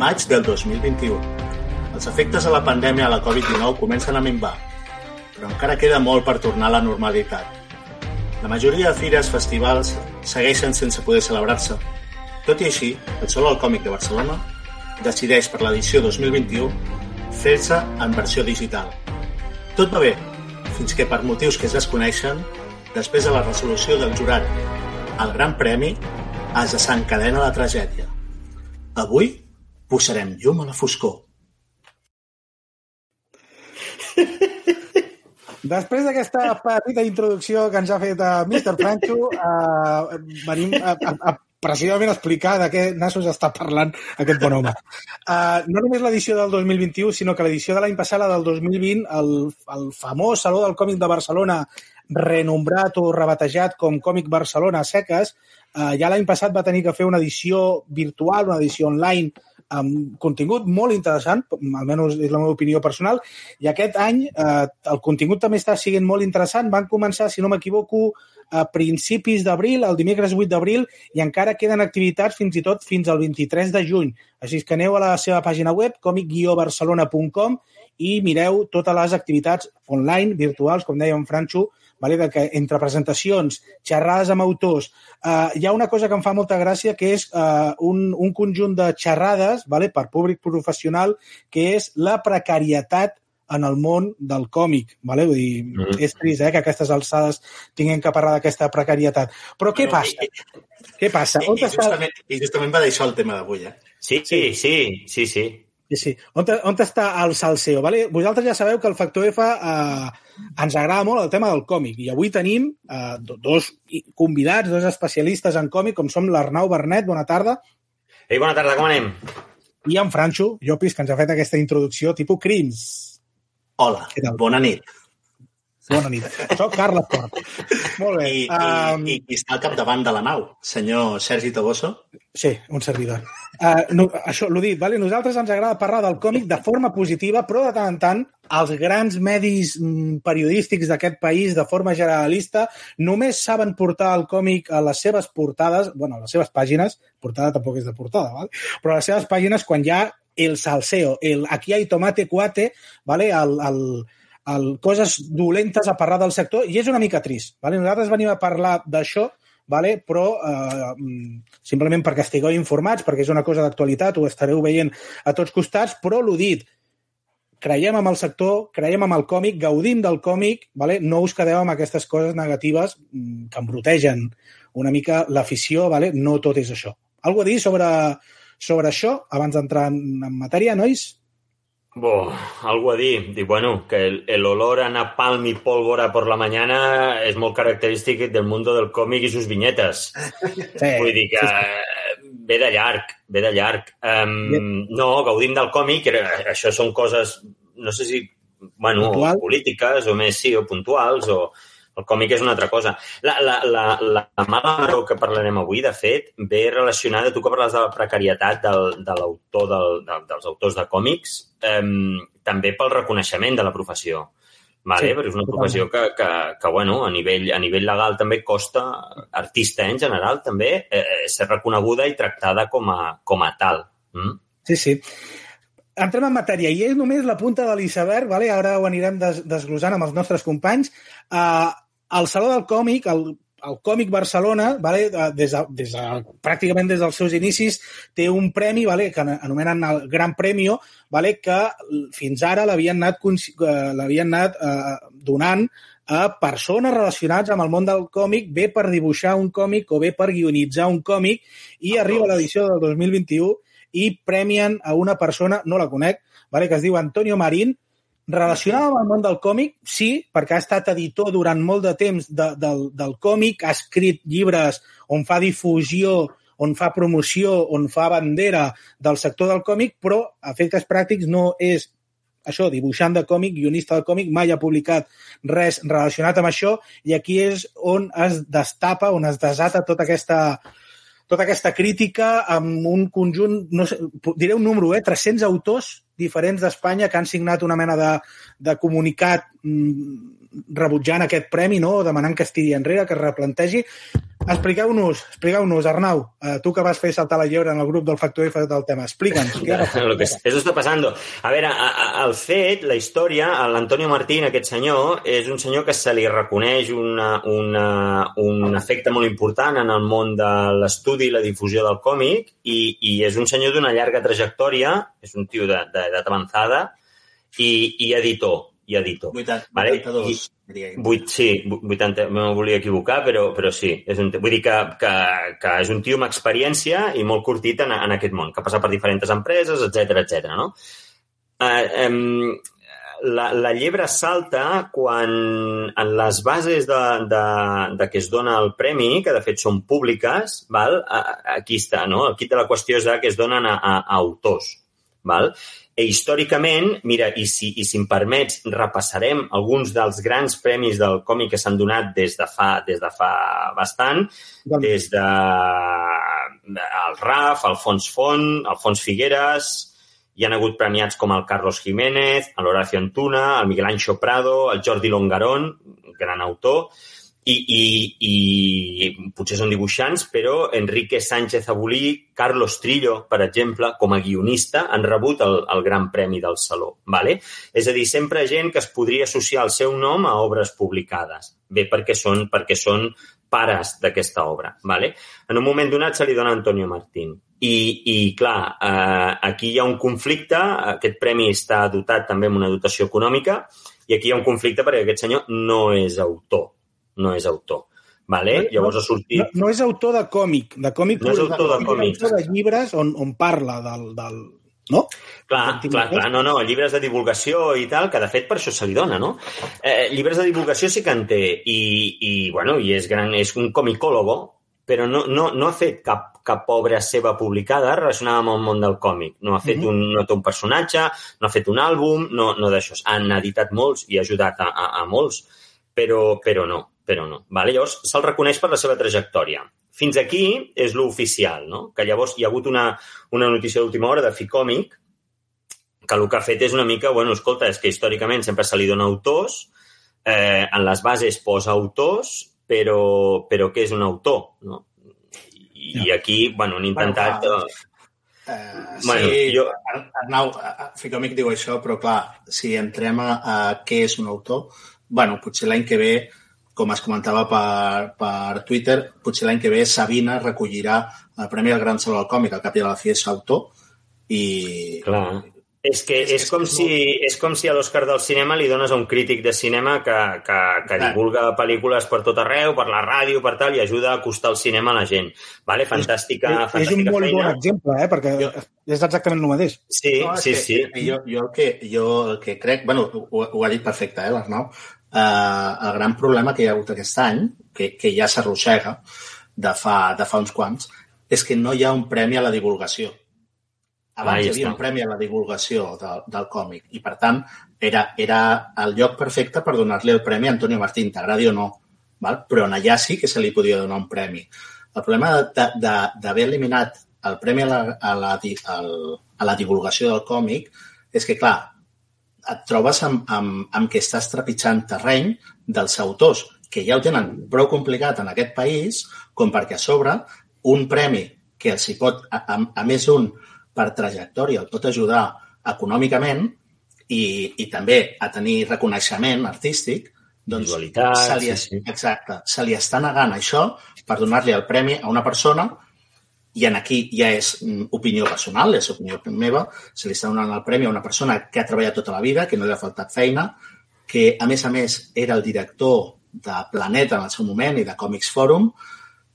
maig del 2021. Els efectes de la pandèmia a la Covid-19 comencen a minvar, però encara queda molt per tornar a la normalitat. La majoria de fires, festivals, segueixen sense poder celebrar-se. Tot i així, el Sol al Còmic de Barcelona decideix per l'edició 2021 fer-se en versió digital. Tot va bé, fins que per motius que es desconeixen, després de la resolució del jurat al Gran Premi, es desencadena la tragèdia. Avui posarem llum a la foscor. Després d'aquesta petita introducció que ens ha fet uh, Mr. Francho, uh, venim a, a, a precisament explicar de què Nassos està parlant aquest bon home. Uh, no només l'edició del 2021, sinó que l'edició de l'any passat, la del 2020, el, el famós Saló del Còmic de Barcelona, renombrat o rebatejat com Còmic Barcelona a seques, uh, ja l'any passat va tenir que fer una edició virtual, una edició online, amb contingut molt interessant, almenys és la meva opinió personal, i aquest any eh, el contingut també està sent molt interessant. Van començar, si no m'equivoco, a principis d'abril, el dimecres 8 d'abril, i encara queden activitats fins i tot fins al 23 de juny. Així que aneu a la seva pàgina web, comic-barcelona.com, i mireu totes les activitats online, virtuals, com deia en Franxo, vale? de que entre presentacions, xerrades amb autors, eh, hi ha una cosa que em fa molta gràcia, que és eh, un, un conjunt de xerrades vale? per públic professional, que és la precarietat en el món del còmic. Vale? Vull dir, mm. És trist eh, que aquestes alçades tinguin que parlar d'aquesta precarietat. Però què bueno, passa? I, què passa? I, On i, justament, està... I justament va d'això el tema d'avui. Eh? Sí, sí, sí, sí, sí. Sí, sí. On, on està el salseo? Vale? Vosaltres ja sabeu que el Factor F eh, ens agrada molt el tema del còmic i avui tenim eh, dos convidats, dos especialistes en còmic, com som l'Arnau Bernet. Bona tarda. Ei, bona tarda, com anem? I en Franxo Llopis, que ens ha fet aquesta introducció tipus crims. Hola, bona nit. Bona nit. Soc Carles Port. Molt bé. I, um... i, i està al capdavant de la nau, senyor Sergi Toboso? Sí, un servidor. Uh, no, això, l'ho dit, vale? nosaltres ens agrada parlar del còmic de forma positiva, però de tant en tant els grans medis mm, periodístics d'aquest país, de forma generalista, només saben portar el còmic a les seves portades, bueno, a les seves pàgines, portada tampoc és de portada, ¿vale? però a les seves pàgines quan hi ha el salseo, el aquí hay tomate cuate, ¿vale? el, el, el, coses dolentes a parlar del sector, i és una mica trist. ¿vale? Nosaltres venim a parlar d'això, vale? però eh, simplement perquè estigueu informats, perquè és una cosa d'actualitat, ho estareu veient a tots costats, però l'ho dit, creiem en el sector, creiem en el còmic, gaudim del còmic, vale? no us quedeu amb aquestes coses negatives mm, que embrutegen una mica l'afició, vale? no tot és això. Algo a dir sobre, sobre això abans d'entrar en, en matèria, nois? Bo, algo a dir. Dic, bueno, que el, el olor a napalm y pólvora por la mañana es molt característic del mundo del còmic i sus viñetes. Sí, Vull dir que ve de llarg, ve de llarg. Um, no, gaudim del còmic, això són coses, no sé si, bueno, Puntual? polítiques o més, sí, o puntuals, o, el còmic és una altra cosa. La, la, la, la mala maró que parlarem avui, de fet, ve relacionada, tu que parles de la precarietat del, de l'autor, del, del, dels autors de còmics, eh, també pel reconeixement de la professió. Vale? Sí, Però és una professió que, que, que bueno, a, nivell, a nivell legal també costa, artista en general, també, eh, ser reconeguda i tractada com a, com a tal. Mm? Sí, sí entrem en matèria i és només la punta de l'iceberg, vale? ara ho anirem des desglosant amb els nostres companys. Uh, el Saló del Còmic, el, el Còmic Barcelona, vale, des de, des de, pràcticament des dels seus inicis, té un premi vale, que anomenen el Gran Premio, vale, que fins ara l'havien anat, eh, anat eh, donant a persones relacionades amb el món del còmic, bé per dibuixar un còmic o bé per guionitzar un còmic, i arriba l'edició del 2021 i premien a una persona, no la conec, vale, que es diu Antonio Marín, Relacionada amb el món del còmic, sí, perquè ha estat editor durant molt de temps de, del, del còmic, ha escrit llibres on fa difusió, on fa promoció, on fa bandera del sector del còmic, però a efectes pràctics no és això, dibuixant de còmic, guionista de còmic, mai ha publicat res relacionat amb això i aquí és on es destapa, on es desata tota aquesta, tota aquesta crítica amb un conjunt, no sé, diré un número, eh, 300 autors diferents d'Espanya que han signat una mena de, de comunicat mm, rebutjant aquest premi, no? demanant que es tiri enrere, que es replantegi. Expliqueu-nos, expliqueu-nos, Arnau, eh, tu que vas fer saltar la llebre en el grup del Factor F del tema, explica'ns. Què que eso está pasando. A veure, el fet, la història, l'Antonio Martín, aquest senyor, és un senyor que se li reconeix una, una, un efecte molt important en el món de l'estudi i la difusió del còmic i, i és un senyor d'una llarga trajectòria, és un tio d'edat avançada i, i editor i editor. 80, vale? 82, diria. 8, sí, 80, me volia equivocar, però, però sí. És un, vull dir que, que, que és un tio amb experiència i molt curtit en, en aquest món, que ha passat per diferents empreses, etc etc. no? Uh, um, la, la llebre salta quan en les bases de, de, de què es dona el premi, que de fet són públiques, val? aquí està, no? El kit de la qüestió és que es donen a, a, a autors. Val? I històricament, mira, i si, i si em permets, repassarem alguns dels grans premis del còmic que s'han donat des de fa, des de fa bastant, doncs... des de el Raf, Alfons Font, Alfons Figueres, hi han hagut premiats com el Carlos Jiménez, l'Horacio Antuna, el Miguel Anxo Prado, el Jordi Longarón, gran autor, i, i, i potser són dibuixants, però Enrique Sánchez Abulí, Carlos Trillo, per exemple, com a guionista, han rebut el, el Gran Premi del Saló. Vale? És a dir, sempre gent que es podria associar el seu nom a obres publicades. Bé, perquè són, perquè són pares d'aquesta obra. Vale? En un moment donat se li dona Antonio Martín. I, i clar, eh, aquí hi ha un conflicte, aquest premi està dotat també amb una dotació econòmica, i aquí hi ha un conflicte perquè aquest senyor no és autor no és autor. Vale? No, Llavors ha sortit... No, no és autor de còmic, de còmic... No és autor de, de còmic. És autor de llibres on, on parla del, del, no? Clar, clar, clar, no, no, llibres de divulgació i tal, que de fet per això se li dona, no? Eh, llibres de divulgació sí que en té i, i, bueno, i és, gran, és un comicòlogo, però no, no, no ha fet cap, cap obra seva publicada relacionada amb el món del còmic. No ha fet uh -huh. un, no té un personatge, no ha fet un àlbum, no, no d'això. Han editat molts i ha ajudat a, a, a molts, però, però no però no. Vale? Llavors, se'l reconeix per la seva trajectòria. Fins aquí és l'oficial, no? Que llavors hi ha hagut una, una notícia d'última hora de Ficòmic que el que ha fet és una mica, bueno, escolta, és que històricament sempre se li dona autors, eh, en les bases posa autors, però, però què és un autor, no? I, no. aquí, bueno, han intentat... Bueno, Uh, bueno, sí, jo... Arnau, Ficòmic diu això, però clar, si entrem a, a què és un autor, bueno, potser l'any que ve com es comentava per, per Twitter, potser l'any que ve Sabina recollirà el Premi del Gran Saló del Còmic, al cap i a la fi és autor, i... Clar. És que és, és, com, és, si, és com si a l'Òscar del cinema li dones a un crític de cinema que, que, que divulga pel·lícules per tot arreu, per la ràdio, per tal, i ajuda a acostar el cinema a la gent. Vale? Fantàstica, és, fantàstica És un molt feina. bon exemple, eh? perquè jo... és exactament el mateix. Sí, no, sí, que, sí. Jo, jo, el que, jo el que crec... bueno, ho, ho ha dit perfecte, eh, l'Arnau? Eh, el gran problema que hi ha hagut aquest any, que, que ja s'arrossega de, fa, de fa uns quants, és que no hi ha un premi a la divulgació. Abans hi havia un premi a la divulgació de, del còmic i, per tant, era, era el lloc perfecte per donar-li el premi a Antonio Martín, t'agradi o no. Val? Però en allà sí que se li podia donar un premi. El problema d'haver eliminat el premi a la, a, la, a la divulgació del còmic és que, clar, et trobes amb, amb, amb que estàs trepitjant terreny dels autors, que ja ho tenen prou complicat en aquest país, com perquè a sobre un premi que els hi pot, a, a, a més un per trajectòria, el pot ajudar econòmicament i, i també a tenir reconeixement artístic, doncs se li, sí, sí. exacte, se li està negant això per donar-li el premi a una persona i en aquí ja és mm, opinió personal, és opinió meva, se li està donant el premi a una persona que ha treballat tota la vida, que no li ha faltat feina, que, a més a més, era el director de Planeta en el seu moment i de Comics Forum.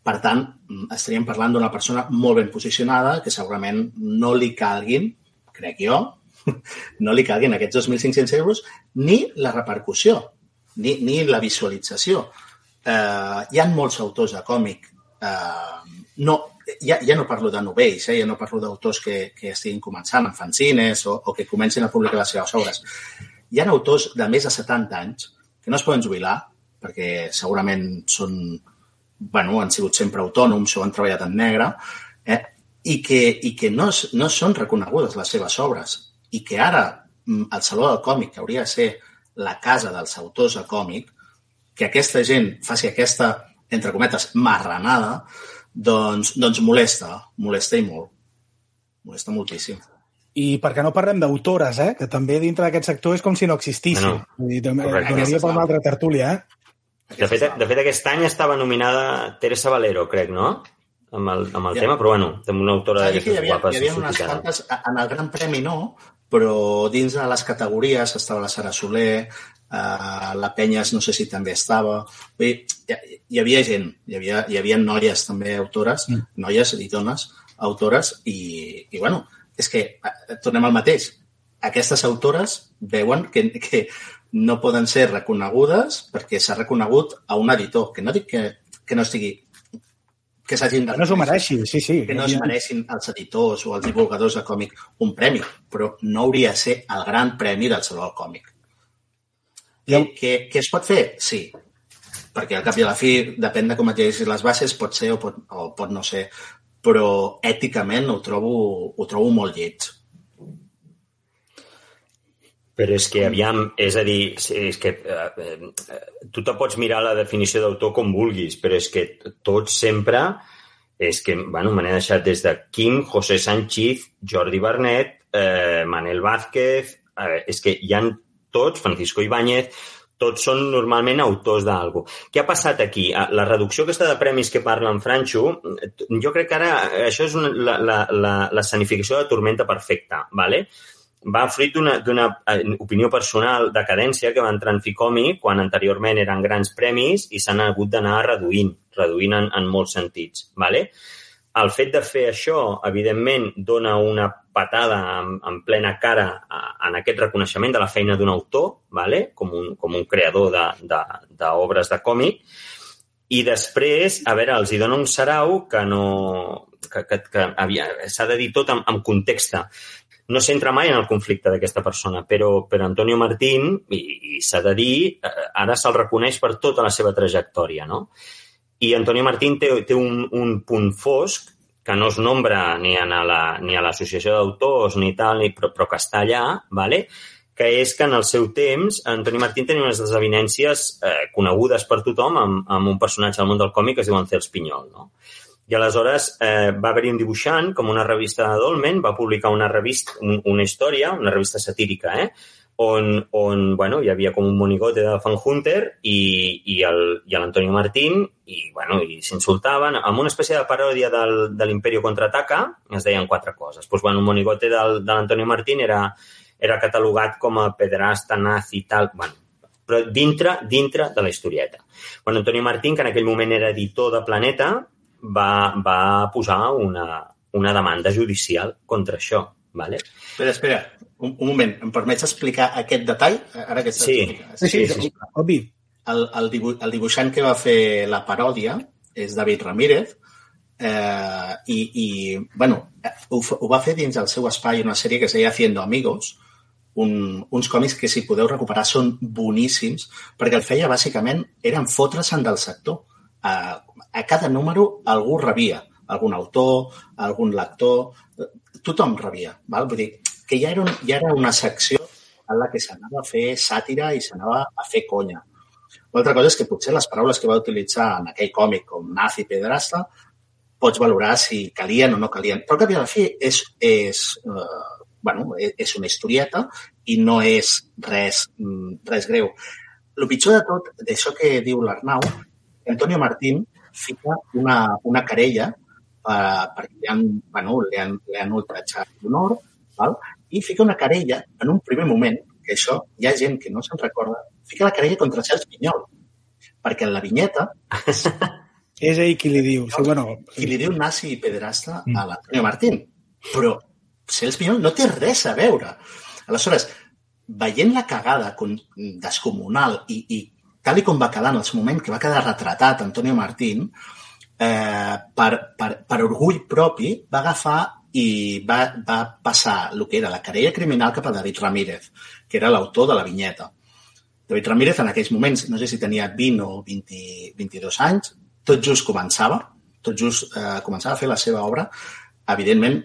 Per tant, mm, estaríem parlant d'una persona molt ben posicionada que segurament no li calguin, crec jo, no li calguin aquests 2.500 euros ni la repercussió, ni, ni la visualització. Eh, hi ha molts autors de còmic eh, no, ja, ja no parlo de novells, eh? ja no parlo d'autors que, que estiguin començant en fanzines o, o que comencin a publicar les seves obres. Hi ha autors de més de 70 anys que no es poden jubilar perquè segurament són, bueno, han sigut sempre autònoms o han treballat en negre eh? i que, i que no, no són reconegudes les seves obres i que ara mm, el Saló del Còmic, que hauria de ser la casa dels autors de còmic, que aquesta gent faci aquesta entre cometes, marranada, doncs, doncs molesta, molesta i molt. Molesta moltíssim. I per què no parlem d'autores, eh? que també dintre d'aquest sector és com si no existissin. Bueno, Vull dir, donaria per una altra tertúlia. Eh? De fet, de fet, aquest any estava nominada Teresa Valero, crec, no? Amb el, amb el ja. tema, però bueno, una autora d'aquestes guapes. Hi havia unes quantes, en el Gran Premi no, però dins de les categories estava la Sara Soler, eh, la Penyes no sé si també estava. Vull dir, hi, hi havia gent, hi havia, hi havia noies també autores, mm. noies i dones autores, i, i bueno, és que eh, tornem al mateix. Aquestes autores veuen que, que no poden ser reconegudes perquè s'ha reconegut a un editor, que no dic que, que no estigui que s'hagin de... Que no s'ho mereixin, sí, sí. Que no es mereixin els editors o els divulgadors de còmic un premi, però no hauria de ser el gran premi del Saló del Còmic. I el... que, que es pot fer? Sí, perquè al cap i a la fi, depèn de com et llegeixis les bases, pot ser o pot, o pot no ser, però èticament ho trobo, ho trobo molt lleig. Però és que, aviam, és a dir, és que eh, eh, tu te pots mirar la definició d'autor com vulguis, però és que tots sempre és que, bueno, me n'he deixat des de King, José Sánchez, Jordi Bernet, eh, Manel Vázquez, eh, és que hi han tots, Francisco Ibáñez, tots són normalment autors d'algú. Què ha passat aquí? Ah, la reducció aquesta de premis que parla en Franxo, jo crec que ara això és una, la, la, la, la sanificació de tormenta perfecta, ¿vale? Va fruit d'una eh, opinió personal de cadència que va entrar en Ficomi quan anteriorment eren grans premis i s'han hagut d'anar reduint, reduint en, en molts sentits. ¿vale? El fet de fer això, evidentment, dona una patada en, en plena cara a, en aquest reconeixement de la feina d'un autor, ¿vale? com, un, com un creador d'obres de, de, de còmic, i després, a veure, els hi dona un sarau que no que, que, que s'ha de dir tot amb, amb context no s'entra mai en el conflicte d'aquesta persona, però, però Antonio Martín, i, i s'ha de dir, eh, ara se'l reconeix per tota la seva trajectòria, no? I Antonio Martín té, té un, un punt fosc que no es nombra ni, a la, ni a l'associació d'autors ni tal, ni, però, però que està allà, ¿vale? que és que en el seu temps Antoni Martín tenia unes desavinències eh, conegudes per tothom amb, amb un personatge del món del còmic que es diu Ancels Pinyol. No? I aleshores eh, va haver-hi un dibuixant, com una revista de Dolmen, va publicar una revista, un, una història, una revista satírica, eh? on, on bueno, hi havia com un monigote de Fan Hunter i, i l'Antonio Martín i, bueno, i s'insultaven amb una espècie de paròdia del, de l'Imperio Contraataca es deien quatre coses. Pues, bueno, un monigote del, de l'Antonio Martín era, era catalogat com a pederasta, nazi i tal. Bueno, però dintre, dintre de la historieta. Bueno, Antonio Martín, que en aquell moment era editor de Planeta, va, va posar una, una demanda judicial contra això. Vale? Espera, espera, un, un moment. Em permets explicar aquest detall? Ara que sí. sí, sí, sí, sí. obvi. El, el, dibu el dibuixant que va fer la paròdia és David Ramírez eh, i, i bueno, ho, ho va fer dins el seu espai una sèrie que es deia Haciendo Amigos, un, uns còmics que si podeu recuperar són boníssims perquè el feia bàsicament eren fotre-se'n del sector. Uh, a cada número algú rebia, algun autor, algun lector, tothom rebia. Val? Vull dir, que ja era, un, ja era una secció en la que s'anava a fer sàtira i s'anava a fer conya. Una altra cosa és que potser les paraules que va utilitzar en aquell còmic com nazi pedrasta pots valorar si calien o no calien. Però al cap i a la fi és, és, eh, bueno, és una historieta i no és res, mm, res greu. El pitjor de tot, d'això que diu l'Arnau, Antonio Martín fica una, una querella eh, perquè li han, bueno, li han, li han ultratjat l'honor val? i fica una querella en un primer moment, que això hi ha gent que no se'n recorda, fica la querella contra Cels Pinyol, perquè en la vinyeta... és ell qui li diu. Sí, bueno... Qui li diu nazi i pederasta mm. a l'Antonio Martín. Però Cels Pinyol no té res a veure. Aleshores, veient la cagada descomunal i, i tal com va quedar en el seu moment, que va quedar retratat Antonio Martín, eh, per, per, per orgull propi, va agafar i va, va passar el que era la querella criminal cap a David Ramírez, que era l'autor de la vinyeta. David Ramírez en aquells moments, no sé si tenia 20 o 20, 22 anys, tot just començava, tot just eh, començava a fer la seva obra. Evidentment,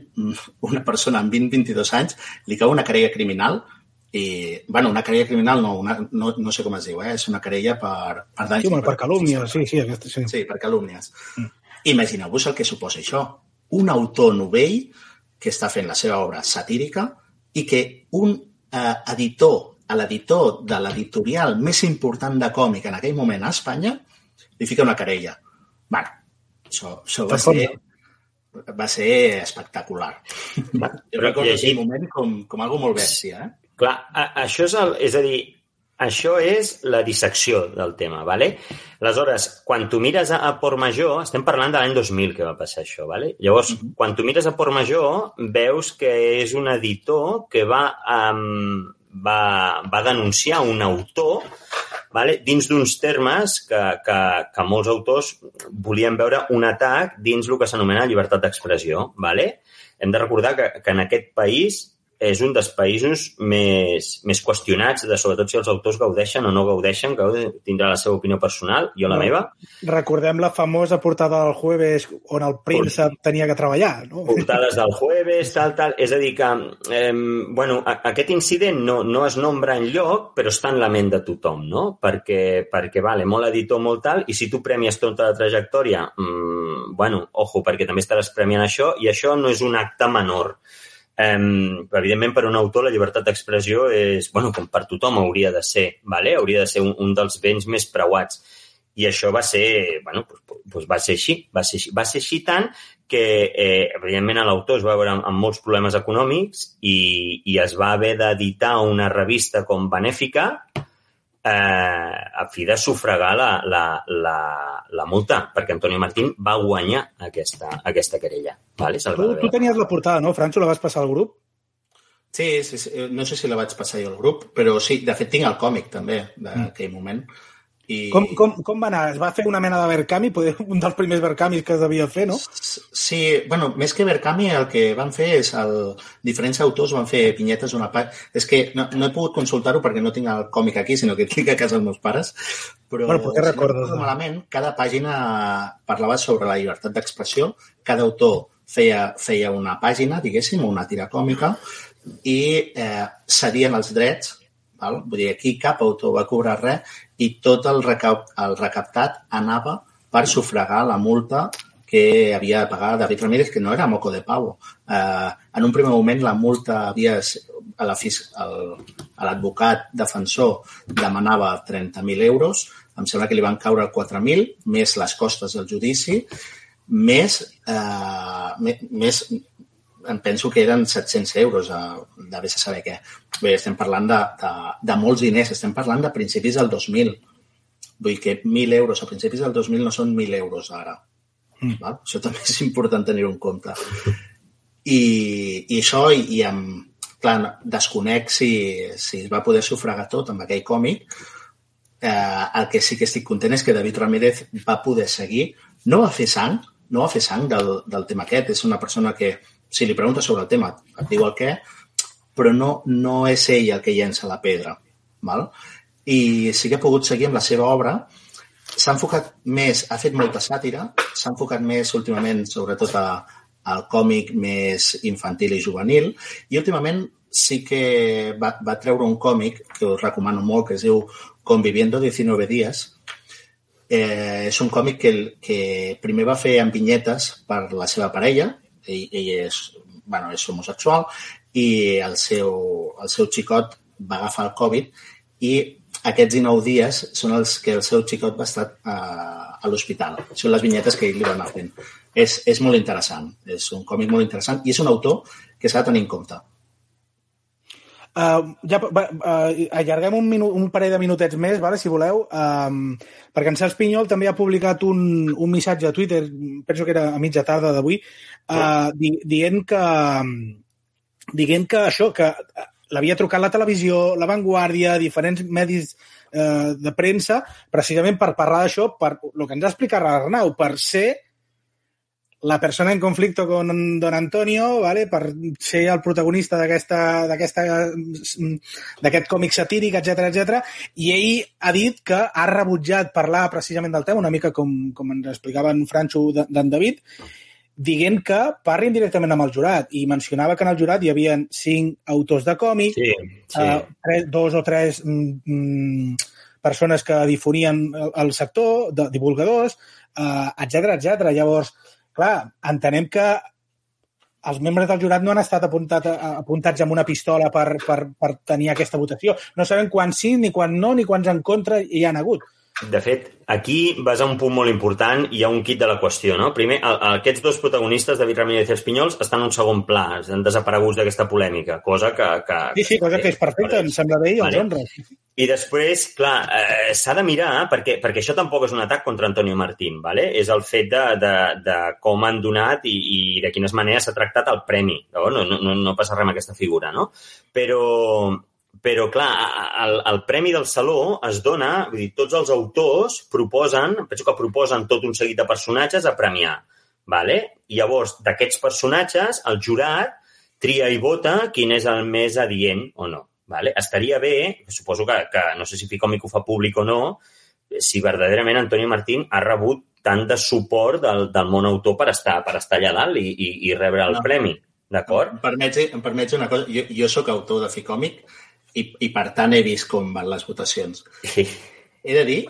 una persona amb 20-22 anys li cau una querella criminal I, bueno, una querella criminal no, una, no, no sé com es diu, eh? és una querella per, per danys. Sí, bueno, per calúmnies, sí, sí, aquesta, sí. Sí, per calúmnies. Mm. Imagineu-vos el que suposa això. Un autor novell que està fent la seva obra satírica i que un eh, editor, a l'editor de l'editorial més important de còmic en aquell moment a Espanya, li fica una querella. bueno, això, això va ser va ser espectacular. Jo recordo aquell moment com, com algo molt bèstia. Eh? Clar, a, això és, el, és a dir, això és la dissecció del tema, ¿vale? Aleshores, quan tu mires a, a Port Major, estem parlant de l'any 2000 que va passar això, ¿vale? Llavors, uh -huh. quan tu mires a Port Major, veus que és un editor que va, um, va, va denunciar un autor vale? dins d'uns termes que, que, que molts autors volien veure un atac dins el que s'anomena llibertat d'expressió. Vale? Hem de recordar que, que en aquest país és un dels països més, més qüestionats de sobretot si els autors gaudeixen o no gaudeixen, que tindrà la seva opinió personal, jo la no. meva. Recordem la famosa portada del jueves on el príncep Port... tenia que treballar, no? Portades del jueves, tal, tal. És a dir que, eh, bueno, a, aquest incident no, no es nombra en lloc, però està en la ment de tothom, no? Perquè, perquè vale, molt editor, molt tal, i si tu premies tota la trajectòria, mmm, bueno, ojo, perquè també estaràs premiant això, i això no és un acte menor. Um, evidentment, per un autor la llibertat d'expressió és, bueno, com per tothom hauria de ser, vale? hauria de ser un, un dels béns més preuats. I això va ser, bueno, pues, pues va ser així, va ser així. Va ser així tant que, eh, evidentment, l'autor es va veure amb, amb molts problemes econòmics i, i es va haver d'editar una revista com Benèfica eh, a fi de sufragar la, la, la, la multa, perquè Antonio Martín va guanyar aquesta, aquesta querella. Vale? Tu, tu tenies la portada, no, Francho? La vas passar al grup? Sí, sí, sí, no sé si la vaig passar jo al grup, però sí, de fet tinc el còmic també d'aquell mm. moment. I... Com, com, com va anar? Es va fer una mena de Verkami, un dels primers Verkamis que es devia fer, no? Sí, bueno, més que Verkami, el que van fer és... El... Diferents autors van fer pinyetes una part... És que no, no he pogut consultar-ho perquè no tinc el còmic aquí, sinó que tinc a casa els meus pares, però bueno, si recordes, no malament, cada pàgina parlava sobre la llibertat d'expressió, cada autor feia, feia una pàgina, diguéssim, una tira còmica, i eh, cedien els drets Val? Vull dir, aquí cap autor va cobrar res i tot el, recap el recaptat anava per sufragar la multa que havia de pagar David Ramírez, que no era moco de pavo. Eh, en un primer moment la multa havia... A l'advocat defensor demanava 30.000 euros, em sembla que li van caure 4.000, més les costes del judici, més, eh, més em penso que eren 700 euros, a, de vés a saber què. Bé, estem parlant de, de, de molts diners, estem parlant de principis del 2000. Vull dir que 1.000 euros a principis del 2000 no són 1.000 euros ara. Mm. Val? Això també és important tenir-ho en compte. I, i això, i, i amb, clar, desconec si, si es va poder sufragar tot amb aquell còmic. Eh, el que sí que estic content és que David Ramírez va poder seguir. No va fer sang, no va fer sang del, del tema aquest. És una persona que si li preguntes sobre el tema, et diu el què, però no, no és ell el que llença la pedra. Val? I sí que ha pogut seguir amb la seva obra. S'ha enfocat més, ha fet molta sàtira, s'ha enfocat més últimament sobretot a, al còmic més infantil i juvenil i últimament sí que va, va treure un còmic que us recomano molt, que es diu Conviviendo 19 días. Eh, és un còmic que, que primer va fer amb vinyetes per la seva parella, ell, ell és, bueno, és homosexual i el seu, el seu xicot va agafar el Covid i aquests 19 dies són els que el seu xicot va estar a, a l'hospital. Són les vinyetes que ell li va anar fent. És, és molt interessant. És un còmic molt interessant i és un autor que s'ha de tenir en compte. Uh, ja, uh, allarguem un, minut, un parell de minutets més, vale, si voleu, um, perquè en Cels Pinyol també ha publicat un, un missatge a Twitter, penso que era a mitja tarda d'avui, uh, di, dient que dient que això, que l'havia trucat la televisió, la Vanguardia, diferents medis eh, de premsa, precisament per parlar d'això, per el que ens ha explicat l'Arnau, per ser la persona en conflicte con Don Antonio, ¿vale? per ser el protagonista d'aquest còmic satíric, etc etc. i ell ha dit que ha rebutjat parlar precisament del tema, una mica com, com ens explicava en Franxo d'en David, dient que parlin directament amb el jurat i mencionava que en el jurat hi havia cinc autors de còmic, sí, sí. Uh, tres, dos o tres mm, mm, persones que difonien el, el sector, de, divulgadors, etc uh, etc. Llavors, clar, entenem que els membres del jurat no han estat apuntat, apuntats amb una pistola per, per, per tenir aquesta votació. No sabem quan sí, ni quan no, ni quants en contra hi han hagut. De fet, aquí vas a un punt molt important i hi ha un kit de la qüestió, no? Primer, aquests dos protagonistes, David Ramírez i Espinyols, estan en un segon pla, han desaparegut d'aquesta polèmica, cosa que... que sí, sí, cosa que és perfecta, em sembla bé i els honra. I després, clar, eh, s'ha de mirar, perquè, perquè això tampoc és un atac contra Antonio Martín, ¿vale? és el fet de, de, de com han donat i, i de quines maneres s'ha tractat el premi. No, no, no, no passa res amb aquesta figura, no? Però, però, clar, el, el Premi del Saló es dona, vull dir, tots els autors proposen, penso que proposen tot un seguit de personatges a premiar. Vale? I llavors, d'aquests personatges, el jurat tria i vota quin és el més adient o no. Vale? Estaria bé, suposo que, que no sé si Ficòmic ho fa públic o no, si verdaderament Antonio Martín ha rebut tant de suport del, del món autor per estar, per estar allà dalt i, i, i rebre el no. premi. D'acord? Em permets, em permets una cosa. Jo, jo sóc autor de Ficòmic i, i per tant he vist com van les votacions. Sí. He de dir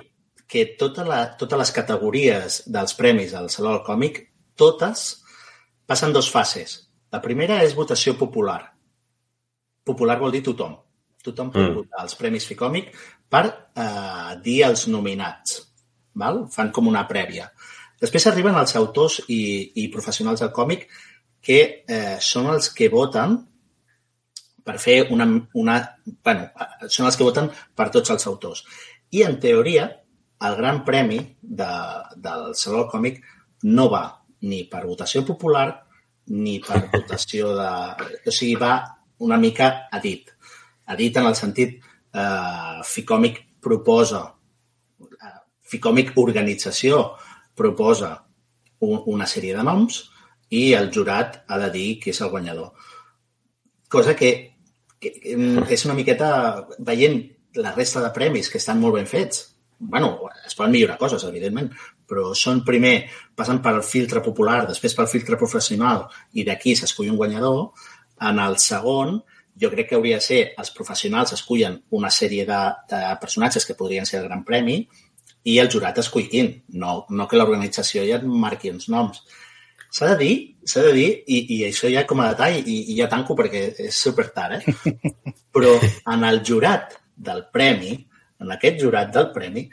que tota la, totes les categories dels premis al Saló del Còmic, totes passen dos fases. La primera és votació popular. Popular vol dir tothom. Tothom pot mm. votar els Premis Ficòmic per eh, dir els nominats. Val? Fan com una prèvia. Després arriben els autors i, i professionals del còmic que eh, són els que voten per fer una, una... bueno, són els que voten per tots els autors. I, en teoria, el gran premi de, del Saló del Còmic no va ni per votació popular ni per votació de... O sigui, va una mica a dit. A dit en el sentit eh, Ficòmic proposa, eh, Ficòmic organització proposa un, una sèrie de noms i el jurat ha de dir qui és el guanyador. Cosa que que és una miqueta veient la resta de premis que estan molt ben fets. bueno, es poden millorar coses, evidentment, però són primer, passen pel filtre popular, després pel filtre professional i d'aquí s'escull un guanyador. En el segon, jo crec que hauria de ser els professionals escullen una sèrie de, de personatges que podrien ser el gran premi i el jurat escull quin, no, no que l'organització ja marqui uns noms. S'ha de dir, s'ha de dir, i, i això ja com a detall, i, i ja tanco perquè és super tard, eh? però en el jurat del premi, en aquest jurat del premi,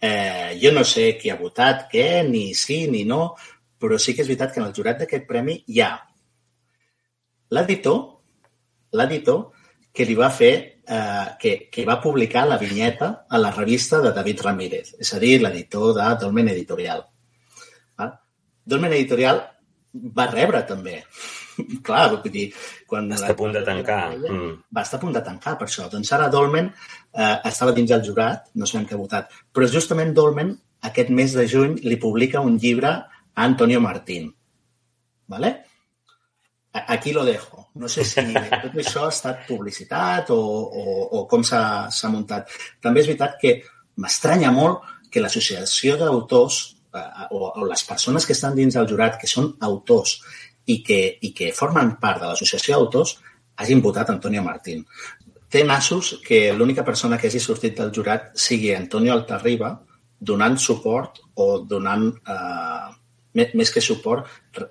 eh, jo no sé qui ha votat què, ni sí ni no, però sí que és veritat que en el jurat d'aquest premi hi ha l'editor, l'editor que li va fer, eh, que, que va publicar la vinyeta a la revista de David Ramírez, és a dir, l'editor de Dolmen Editorial. Dolmen Editorial va rebre també. Clar, vull dir, quan... Està a punt de tancar. Mm. Va estar a punt de tancar, per això. Doncs ara Dolmen eh, estava dins el jurat, no sabem què ha votat, però justament Dolmen aquest mes de juny li publica un llibre a Antonio Martín. ¿Vale? Aquí lo dejo. No sé si tot això ha estat publicitat o, o, o com s'ha muntat. També és veritat que m'estranya molt que l'associació d'autors o, o les persones que estan dins del jurat, que són autors i que, i que formen part de l'associació d'autors, hagin votat Antonio Martín. Té nassos que l'única persona que hagi sortit del jurat sigui Antonio Altarriba donant suport o donant, eh, més que suport,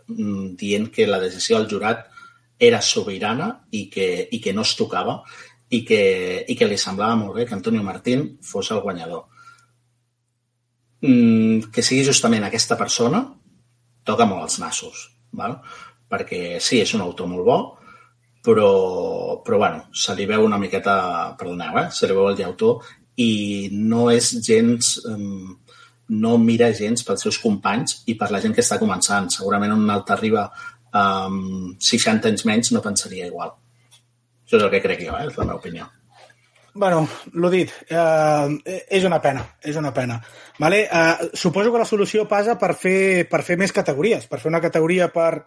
mm, dient que la decisió del jurat era sobirana i que, i que no es tocava i que, i que li semblava molt bé que Antonio Martín fos el guanyador que sigui justament aquesta persona toca molt els nassos, val? perquè sí, és un autor molt bo, però, però bueno, se li veu una miqueta, perdoneu, eh? se li veu el llautor i no és gens, no mira gens pels seus companys i per la gent que està començant. Segurament un altre arriba amb um, 60 anys menys no pensaria igual. Això és el que crec jo, eh? és la meva opinió bueno, l'ho dit, eh, és una pena, és una pena. Vale? Eh, suposo que la solució passa per fer, per fer més categories, per fer una categoria per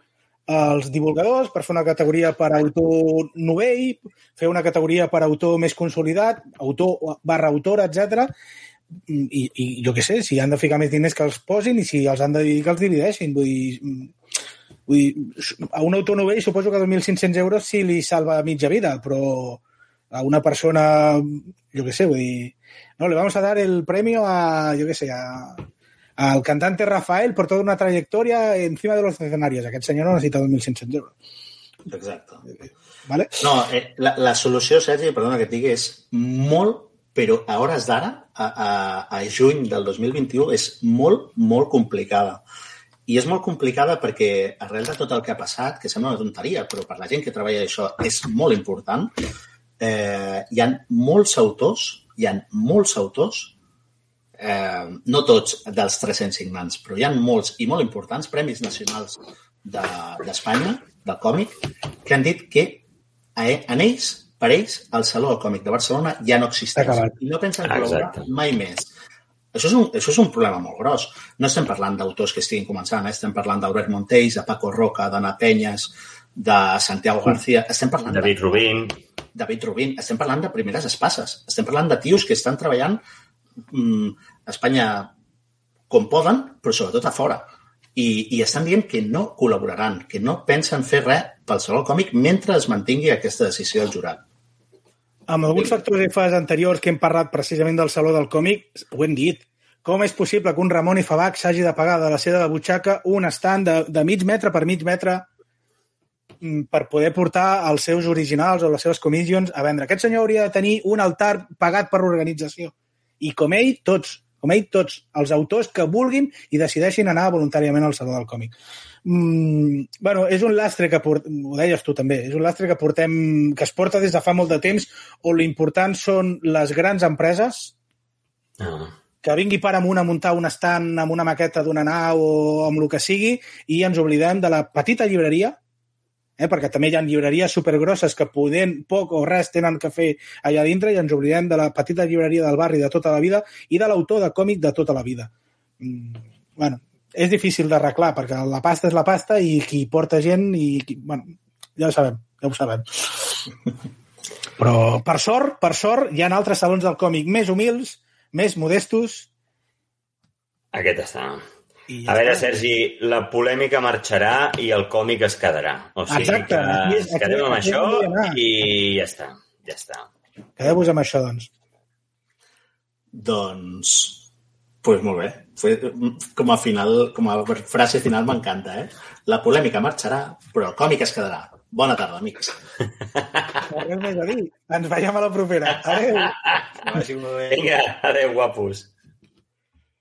als divulgadors, per fer una categoria per autor novell, fer una categoria per autor més consolidat, autor barra autora, etc. I, I jo què sé, si han de ficar més diners que els posin i si els han de dir que els divideixin. Vull dir, Vull dir, a un autor novell suposo que 2.500 euros sí li salva mitja vida, però a una persona, jo què sé, dir, no, le vamos a dar el premio a, jo què sé, a, al cantante Rafael por toda una trayectoria encima de los escenarios. Aquest senyor no necessita 2.500 euros. Exacte. Vale? No, eh, la, la solució, Sergi, perdona que et digui, és molt, però a hores d'ara, a, a, a juny del 2021, és molt, molt complicada. I és molt complicada perquè, arrel de tot el que ha passat, que sembla una tonteria, però per la gent que treballa això és molt important, eh, hi han molts autors, hi han molts autors, eh, no tots dels 300 signants, però hi ha molts i molt importants premis nacionals d'Espanya, de, del còmic, que han dit que en ells, per ells, el Saló del Còmic de Barcelona ja no existeix. I no pensen col·laborar mai més. Això és, un, això és un problema molt gros. No estem parlant d'autors que estiguin començant, eh? estem parlant d'Albert Montells, de Paco Roca, d'Anna Penyes, de Santiago García, estem parlant David de... Rubín. David Rubín. Estem parlant de primeres espasses. Estem parlant de tios que estan treballant mm, a Espanya com poden, però sobretot a fora i, i estan dient que no col·laboraran, que no pensen fer res pel Saló Còmic mentre es mantingui aquesta decisió del jurat. Amb alguns factors i fases anteriors que hem parlat precisament del Saló del Còmic, ho hem dit. Com és possible que un Ramon i Fabac s'hagi de pagar de la seva butxaca un estant de, de mig metre per mig metre per poder portar els seus originals o les seves commissions a vendre? Aquest senyor hauria de tenir un altar pagat per l'organització. I com ell, tots com ell, tots els autors que vulguin i decideixin anar voluntàriament al Saló del Còmic. Mm, bueno, és un lastre que portem, ho deies tu també, és un lastre que portem, que es porta des de fa molt de temps, on l'important són les grans empreses ah. que vingui per amunt a muntar un estant amb una maqueta d'una nau o amb el que sigui i ens oblidem de la petita llibreria eh? perquè també hi ha llibreries supergrosses que podent poc o res tenen que fer allà dintre i ens oblidem de la petita llibreria del barri de tota la vida i de l'autor de còmic de tota la vida. Mm, bueno, és difícil d'arreglar perquè la pasta és la pasta i qui porta gent i qui, bueno, ja ho sabem, ja ho sabem. Però per sort, per sort, hi ha altres salons del còmic més humils, més modestos. Aquest està. Ja a veure. Sergi, la polèmica marxarà i el còmic es quedarà. O sigui Exacte. que ens quedem amb això i ja està. Ja està. Quedeu-vos amb això, doncs. Doncs... pues molt bé. Com a, final, com a frase final m'encanta, eh? La polèmica marxarà, però el còmic es quedarà. Bona tarda, amics. Res més a dir. Ens veiem a la propera. Adéu. Vinga, adéu, guapos.